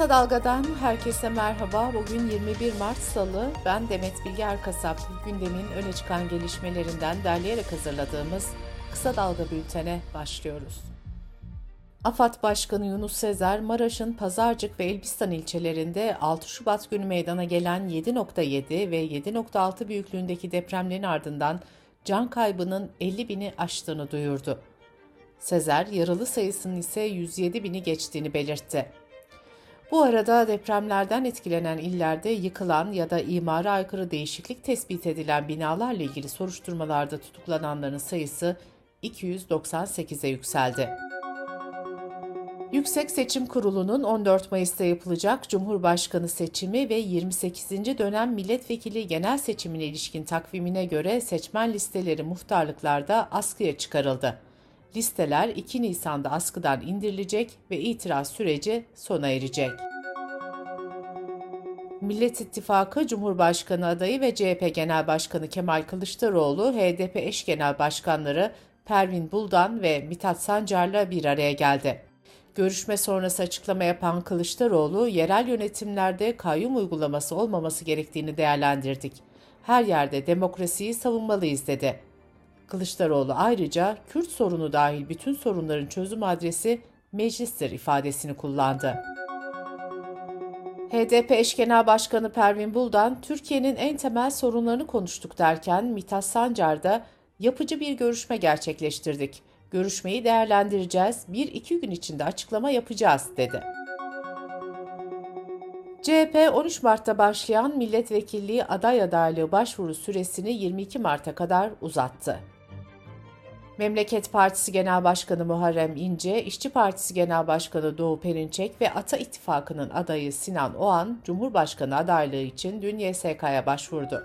Kısa Dalga'dan herkese merhaba. Bugün 21 Mart Salı. Ben Demet Bilge Erkasap. Gündemin öne çıkan gelişmelerinden derleyerek hazırladığımız Kısa Dalga bültene başlıyoruz. AFAD Başkanı Yunus Sezer, Maraş'ın Pazarcık ve Elbistan ilçelerinde 6 Şubat günü meydana gelen 7.7 ve 7.6 büyüklüğündeki depremlerin ardından can kaybının 50 bini aştığını duyurdu. Sezer, yaralı sayısının ise 107 bini geçtiğini belirtti. Bu arada depremlerden etkilenen illerde yıkılan ya da imara aykırı değişiklik tespit edilen binalarla ilgili soruşturmalarda tutuklananların sayısı 298'e yükseldi. Yüksek Seçim Kurulu'nun 14 Mayıs'ta yapılacak Cumhurbaşkanı seçimi ve 28. dönem milletvekili genel seçimine ilişkin takvimine göre seçmen listeleri muhtarlıklarda askıya çıkarıldı. Listeler 2 Nisan'da askıdan indirilecek ve itiraz süreci sona erecek. Millet İttifakı Cumhurbaşkanı adayı ve CHP Genel Başkanı Kemal Kılıçdaroğlu, HDP eş genel başkanları Pervin Buldan ve Mithat Sancar'la bir araya geldi. Görüşme sonrası açıklama yapan Kılıçdaroğlu, yerel yönetimlerde kayyum uygulaması olmaması gerektiğini değerlendirdik. Her yerde demokrasiyi savunmalıyız dedi. Kılıçdaroğlu ayrıca Kürt sorunu dahil bütün sorunların çözüm adresi meclistir ifadesini kullandı. HDP eş genel başkanı Pervin Buldan, Türkiye'nin en temel sorunlarını konuştuk derken Mithat Sancar da yapıcı bir görüşme gerçekleştirdik. Görüşmeyi değerlendireceğiz, bir iki gün içinde açıklama yapacağız dedi. CHP 13 Mart'ta başlayan milletvekilliği aday adaylığı başvuru süresini 22 Mart'a kadar uzattı. Memleket Partisi Genel Başkanı Muharrem İnce, İşçi Partisi Genel Başkanı Doğu Perinçek ve Ata İttifakı'nın adayı Sinan Oğan, Cumhurbaşkanı adaylığı için dün YSK'ya başvurdu.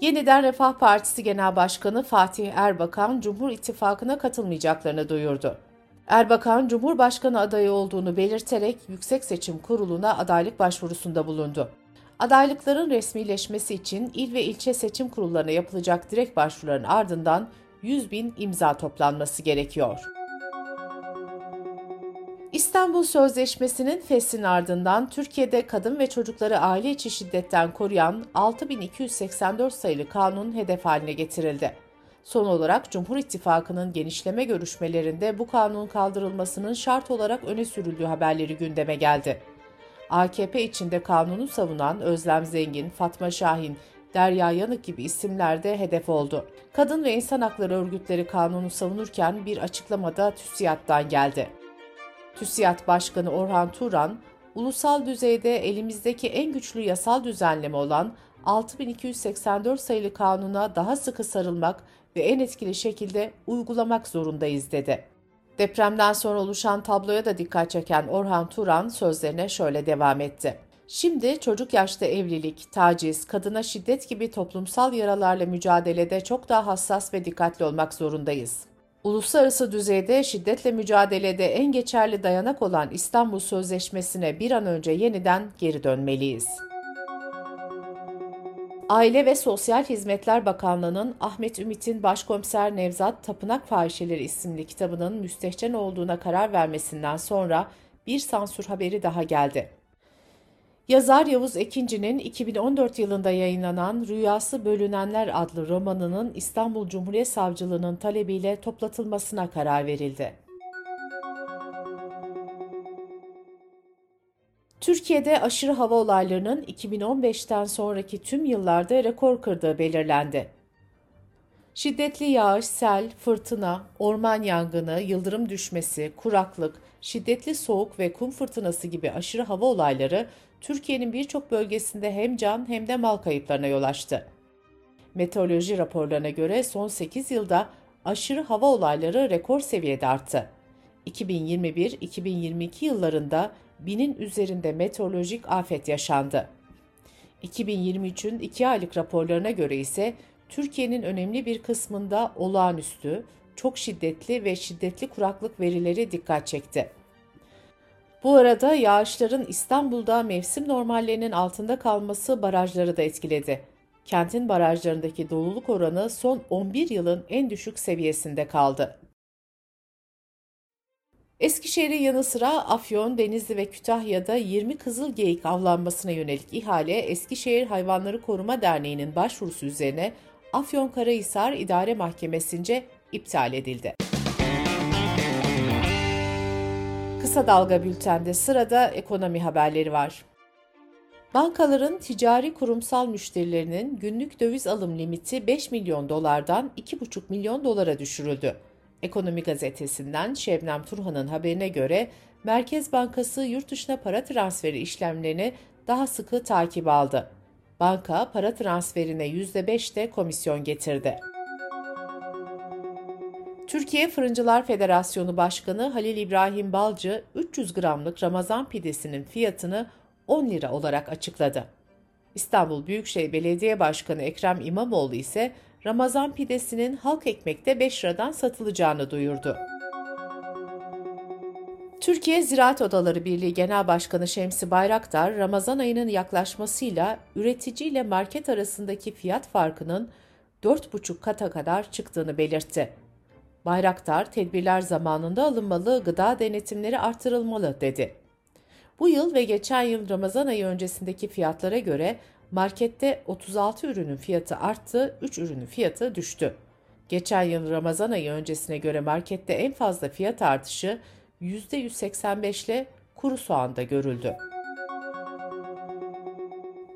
Yeniden Refah Partisi Genel Başkanı Fatih Erbakan, Cumhur İttifakı'na katılmayacaklarını duyurdu. Erbakan, Cumhurbaşkanı adayı olduğunu belirterek Yüksek Seçim Kurulu'na adaylık başvurusunda bulundu. Adaylıkların resmileşmesi için il ve ilçe seçim kurullarına yapılacak direkt başvuruların ardından 100 bin imza toplanması gerekiyor. İstanbul Sözleşmesi'nin feslin ardından Türkiye'de kadın ve çocukları aile içi şiddetten koruyan 6284 sayılı kanun hedef haline getirildi. Son olarak Cumhur İttifakı'nın genişleme görüşmelerinde bu kanunun kaldırılmasının şart olarak öne sürüldüğü haberleri gündeme geldi. AKP içinde kanunu savunan Özlem Zengin, Fatma Şahin, Derya Yanık gibi isimler de hedef oldu. Kadın ve insan hakları örgütleri kanunu savunurken bir açıklamada TÜSİAD'dan geldi. TÜSİAD Başkanı Orhan Turan, ulusal düzeyde elimizdeki en güçlü yasal düzenleme olan 6284 sayılı kanuna daha sıkı sarılmak ve en etkili şekilde uygulamak zorundayız dedi. Depremden sonra oluşan tabloya da dikkat çeken Orhan Turan sözlerine şöyle devam etti. Şimdi çocuk yaşta evlilik, taciz, kadına şiddet gibi toplumsal yaralarla mücadelede çok daha hassas ve dikkatli olmak zorundayız. Uluslararası düzeyde şiddetle mücadelede en geçerli dayanak olan İstanbul Sözleşmesi'ne bir an önce yeniden geri dönmeliyiz. Aile ve Sosyal Hizmetler Bakanlığı'nın Ahmet Ümit'in Başkomiser Nevzat Tapınak Fahişeleri isimli kitabının müstehcen olduğuna karar vermesinden sonra bir sansür haberi daha geldi. Yazar Yavuz Ekinci'nin 2014 yılında yayınlanan Rüyası Bölünenler adlı romanının İstanbul Cumhuriyet Savcılığı'nın talebiyle toplatılmasına karar verildi. Türkiye'de aşırı hava olaylarının 2015'ten sonraki tüm yıllarda rekor kırdığı belirlendi. Şiddetli yağış, sel, fırtına, orman yangını, yıldırım düşmesi, kuraklık, şiddetli soğuk ve kum fırtınası gibi aşırı hava olayları Türkiye'nin birçok bölgesinde hem can hem de mal kayıplarına yol açtı. Meteoroloji raporlarına göre son 8 yılda aşırı hava olayları rekor seviyede arttı. 2021-2022 yıllarında binin üzerinde meteorolojik afet yaşandı. 2023'ün 2 aylık raporlarına göre ise Türkiye'nin önemli bir kısmında olağanüstü, çok şiddetli ve şiddetli kuraklık verileri dikkat çekti. Bu arada yağışların İstanbul'da mevsim normallerinin altında kalması barajları da etkiledi. Kentin barajlarındaki doluluk oranı son 11 yılın en düşük seviyesinde kaldı. Eskişehir'in yanı sıra Afyon, Denizli ve Kütahya'da 20 kızıl geyik avlanmasına yönelik ihale Eskişehir Hayvanları Koruma Derneği'nin başvurusu üzerine Afyonkarahisar İdare Mahkemesi'nce iptal edildi. Kısa Dalga Bülten'de sırada ekonomi haberleri var. Bankaların ticari kurumsal müşterilerinin günlük döviz alım limiti 5 milyon dolardan 2,5 milyon dolara düşürüldü. Ekonomi gazetesinden Şebnem Turhan'ın haberine göre Merkez Bankası yurt dışına para transferi işlemlerini daha sıkı takip aldı. Banka para transferine %5 de komisyon getirdi. Türkiye Fırıncılar Federasyonu Başkanı Halil İbrahim Balcı 300 gramlık Ramazan pidesinin fiyatını 10 lira olarak açıkladı. İstanbul Büyükşehir Belediye Başkanı Ekrem İmamoğlu ise Ramazan pidesinin halk ekmekte 5 liradan satılacağını duyurdu. Türkiye Ziraat Odaları Birliği Genel Başkanı Şemsi Bayraktar, Ramazan ayının yaklaşmasıyla üretici ile market arasındaki fiyat farkının 4,5 kata kadar çıktığını belirtti. Bayraktar, tedbirler zamanında alınmalı, gıda denetimleri artırılmalı dedi. Bu yıl ve geçen yıl Ramazan ayı öncesindeki fiyatlara göre markette 36 ürünün fiyatı arttı, 3 ürünün fiyatı düştü. Geçen yıl Ramazan ayı öncesine göre markette en fazla fiyat artışı %185 ile kuru soğanda görüldü.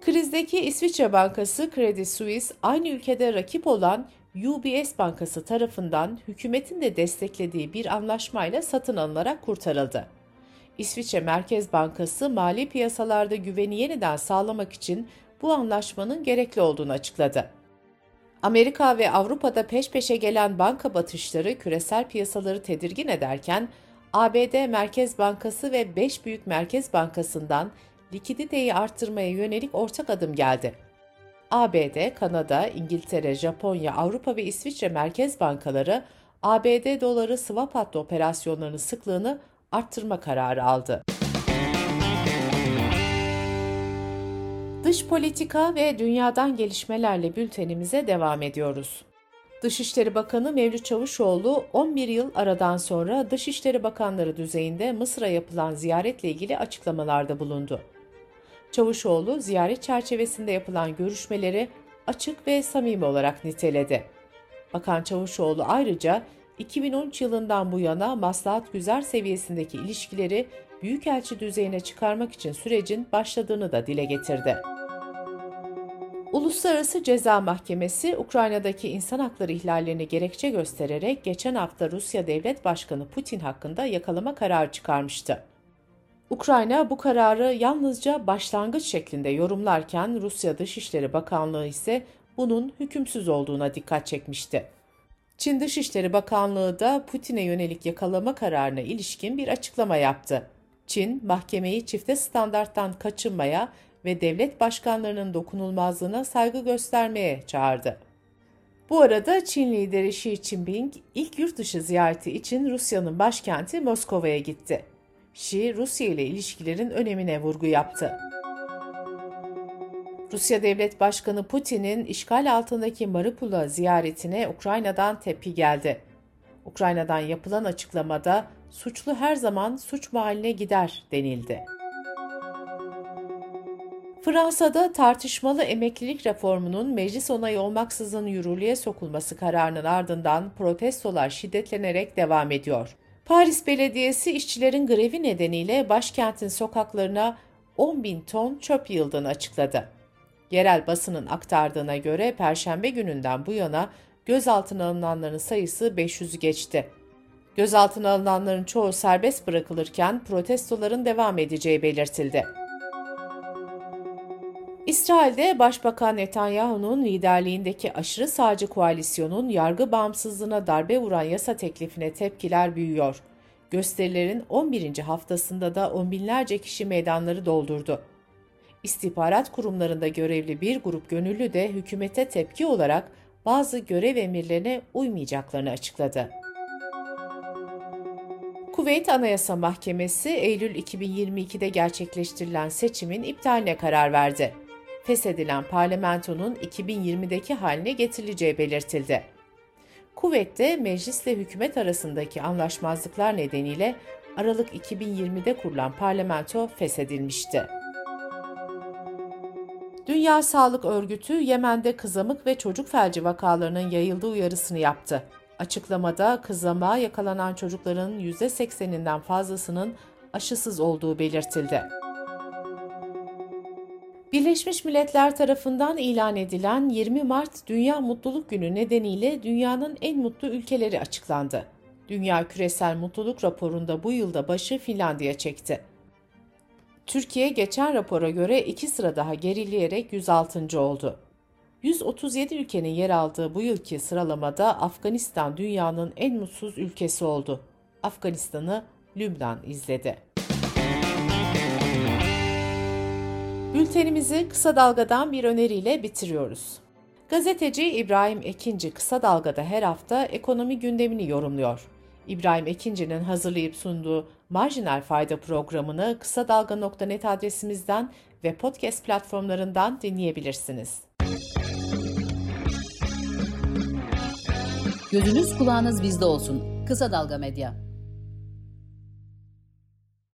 Krizdeki İsviçre Bankası Credit Suisse aynı ülkede rakip olan UBS Bankası tarafından hükümetin de desteklediği bir anlaşmayla satın alınarak kurtarıldı. İsviçre Merkez Bankası mali piyasalarda güveni yeniden sağlamak için bu anlaşmanın gerekli olduğunu açıkladı. Amerika ve Avrupa'da peş peşe gelen banka batışları küresel piyasaları tedirgin ederken ABD Merkez Bankası ve 5 büyük merkez bankasından likiditeyi arttırmaya yönelik ortak adım geldi. ABD, Kanada, İngiltere, Japonya, Avrupa ve İsviçre merkez bankaları ABD doları swap hattı operasyonlarının sıklığını arttırma kararı aldı. Dış politika ve dünyadan gelişmelerle bültenimize devam ediyoruz. Dışişleri Bakanı Mevlüt Çavuşoğlu 11 yıl aradan sonra Dışişleri Bakanları düzeyinde Mısır'a yapılan ziyaretle ilgili açıklamalarda bulundu. Çavuşoğlu ziyaret çerçevesinde yapılan görüşmeleri açık ve samimi olarak niteledi. Bakan Çavuşoğlu ayrıca 2013 yılından bu yana maslahat güzel seviyesindeki ilişkileri büyükelçi düzeyine çıkarmak için sürecin başladığını da dile getirdi. Uluslararası Ceza Mahkemesi Ukrayna'daki insan hakları ihlallerini gerekçe göstererek geçen hafta Rusya Devlet Başkanı Putin hakkında yakalama kararı çıkarmıştı. Ukrayna bu kararı yalnızca başlangıç şeklinde yorumlarken Rusya Dışişleri Bakanlığı ise bunun hükümsüz olduğuna dikkat çekmişti. Çin Dışişleri Bakanlığı da Putin'e yönelik yakalama kararına ilişkin bir açıklama yaptı. Çin, mahkemeyi çifte standarttan kaçınmaya ve devlet başkanlarının dokunulmazlığına saygı göstermeye çağırdı. Bu arada Çin lideri Xi Jinping ilk yurt dışı ziyareti için Rusya'nın başkenti Moskova'ya gitti. Xi, Rusya ile ilişkilerin önemine vurgu yaptı. Rusya Devlet Başkanı Putin'in işgal altındaki Mariupol'a ziyaretine Ukrayna'dan tepki geldi. Ukrayna'dan yapılan açıklamada suçlu her zaman suç mahalline gider denildi. Fransa'da tartışmalı emeklilik reformunun meclis onayı olmaksızın yürürlüğe sokulması kararının ardından protestolar şiddetlenerek devam ediyor. Paris Belediyesi işçilerin grevi nedeniyle başkentin sokaklarına 10 bin ton çöp yığıldığını açıkladı. Yerel basının aktardığına göre Perşembe gününden bu yana gözaltına alınanların sayısı 500'ü geçti. Gözaltına alınanların çoğu serbest bırakılırken protestoların devam edeceği belirtildi. İsrail'de Başbakan Netanyahu'nun liderliğindeki aşırı sağcı koalisyonun yargı bağımsızlığına darbe vuran yasa teklifine tepkiler büyüyor. Gösterilerin 11. haftasında da on binlerce kişi meydanları doldurdu. İstihbarat kurumlarında görevli bir grup gönüllü de hükümete tepki olarak bazı görev emirlerine uymayacaklarını açıkladı. Kuveyt Anayasa Mahkemesi Eylül 2022'de gerçekleştirilen seçimin iptaline karar verdi feshedilen parlamentonun 2020'deki haline getirileceği belirtildi. Kuvvet'te meclisle hükümet arasındaki anlaşmazlıklar nedeniyle Aralık 2020'de kurulan parlamento feshedilmişti. Dünya Sağlık Örgütü Yemen'de kızamık ve çocuk felci vakalarının yayıldığı uyarısını yaptı. Açıklamada kızama yakalanan çocukların %80'inden fazlasının aşısız olduğu belirtildi. Birleşmiş Milletler tarafından ilan edilen 20 Mart Dünya Mutluluk Günü nedeniyle dünyanın en mutlu ülkeleri açıklandı. Dünya Küresel Mutluluk raporunda bu yılda başı Finlandiya çekti. Türkiye geçen rapora göre iki sıra daha gerileyerek 106. oldu. 137 ülkenin yer aldığı bu yılki sıralamada Afganistan dünyanın en mutsuz ülkesi oldu. Afganistan'ı Lübnan izledi. Bültenimizi kısa dalgadan bir öneriyle bitiriyoruz. Gazeteci İbrahim Ekinci kısa dalgada her hafta ekonomi gündemini yorumluyor. İbrahim Ekinci'nin hazırlayıp sunduğu Marjinal Fayda programını kısa dalga.net adresimizden ve podcast platformlarından dinleyebilirsiniz. Gözünüz kulağınız bizde olsun. Kısa Dalga Medya.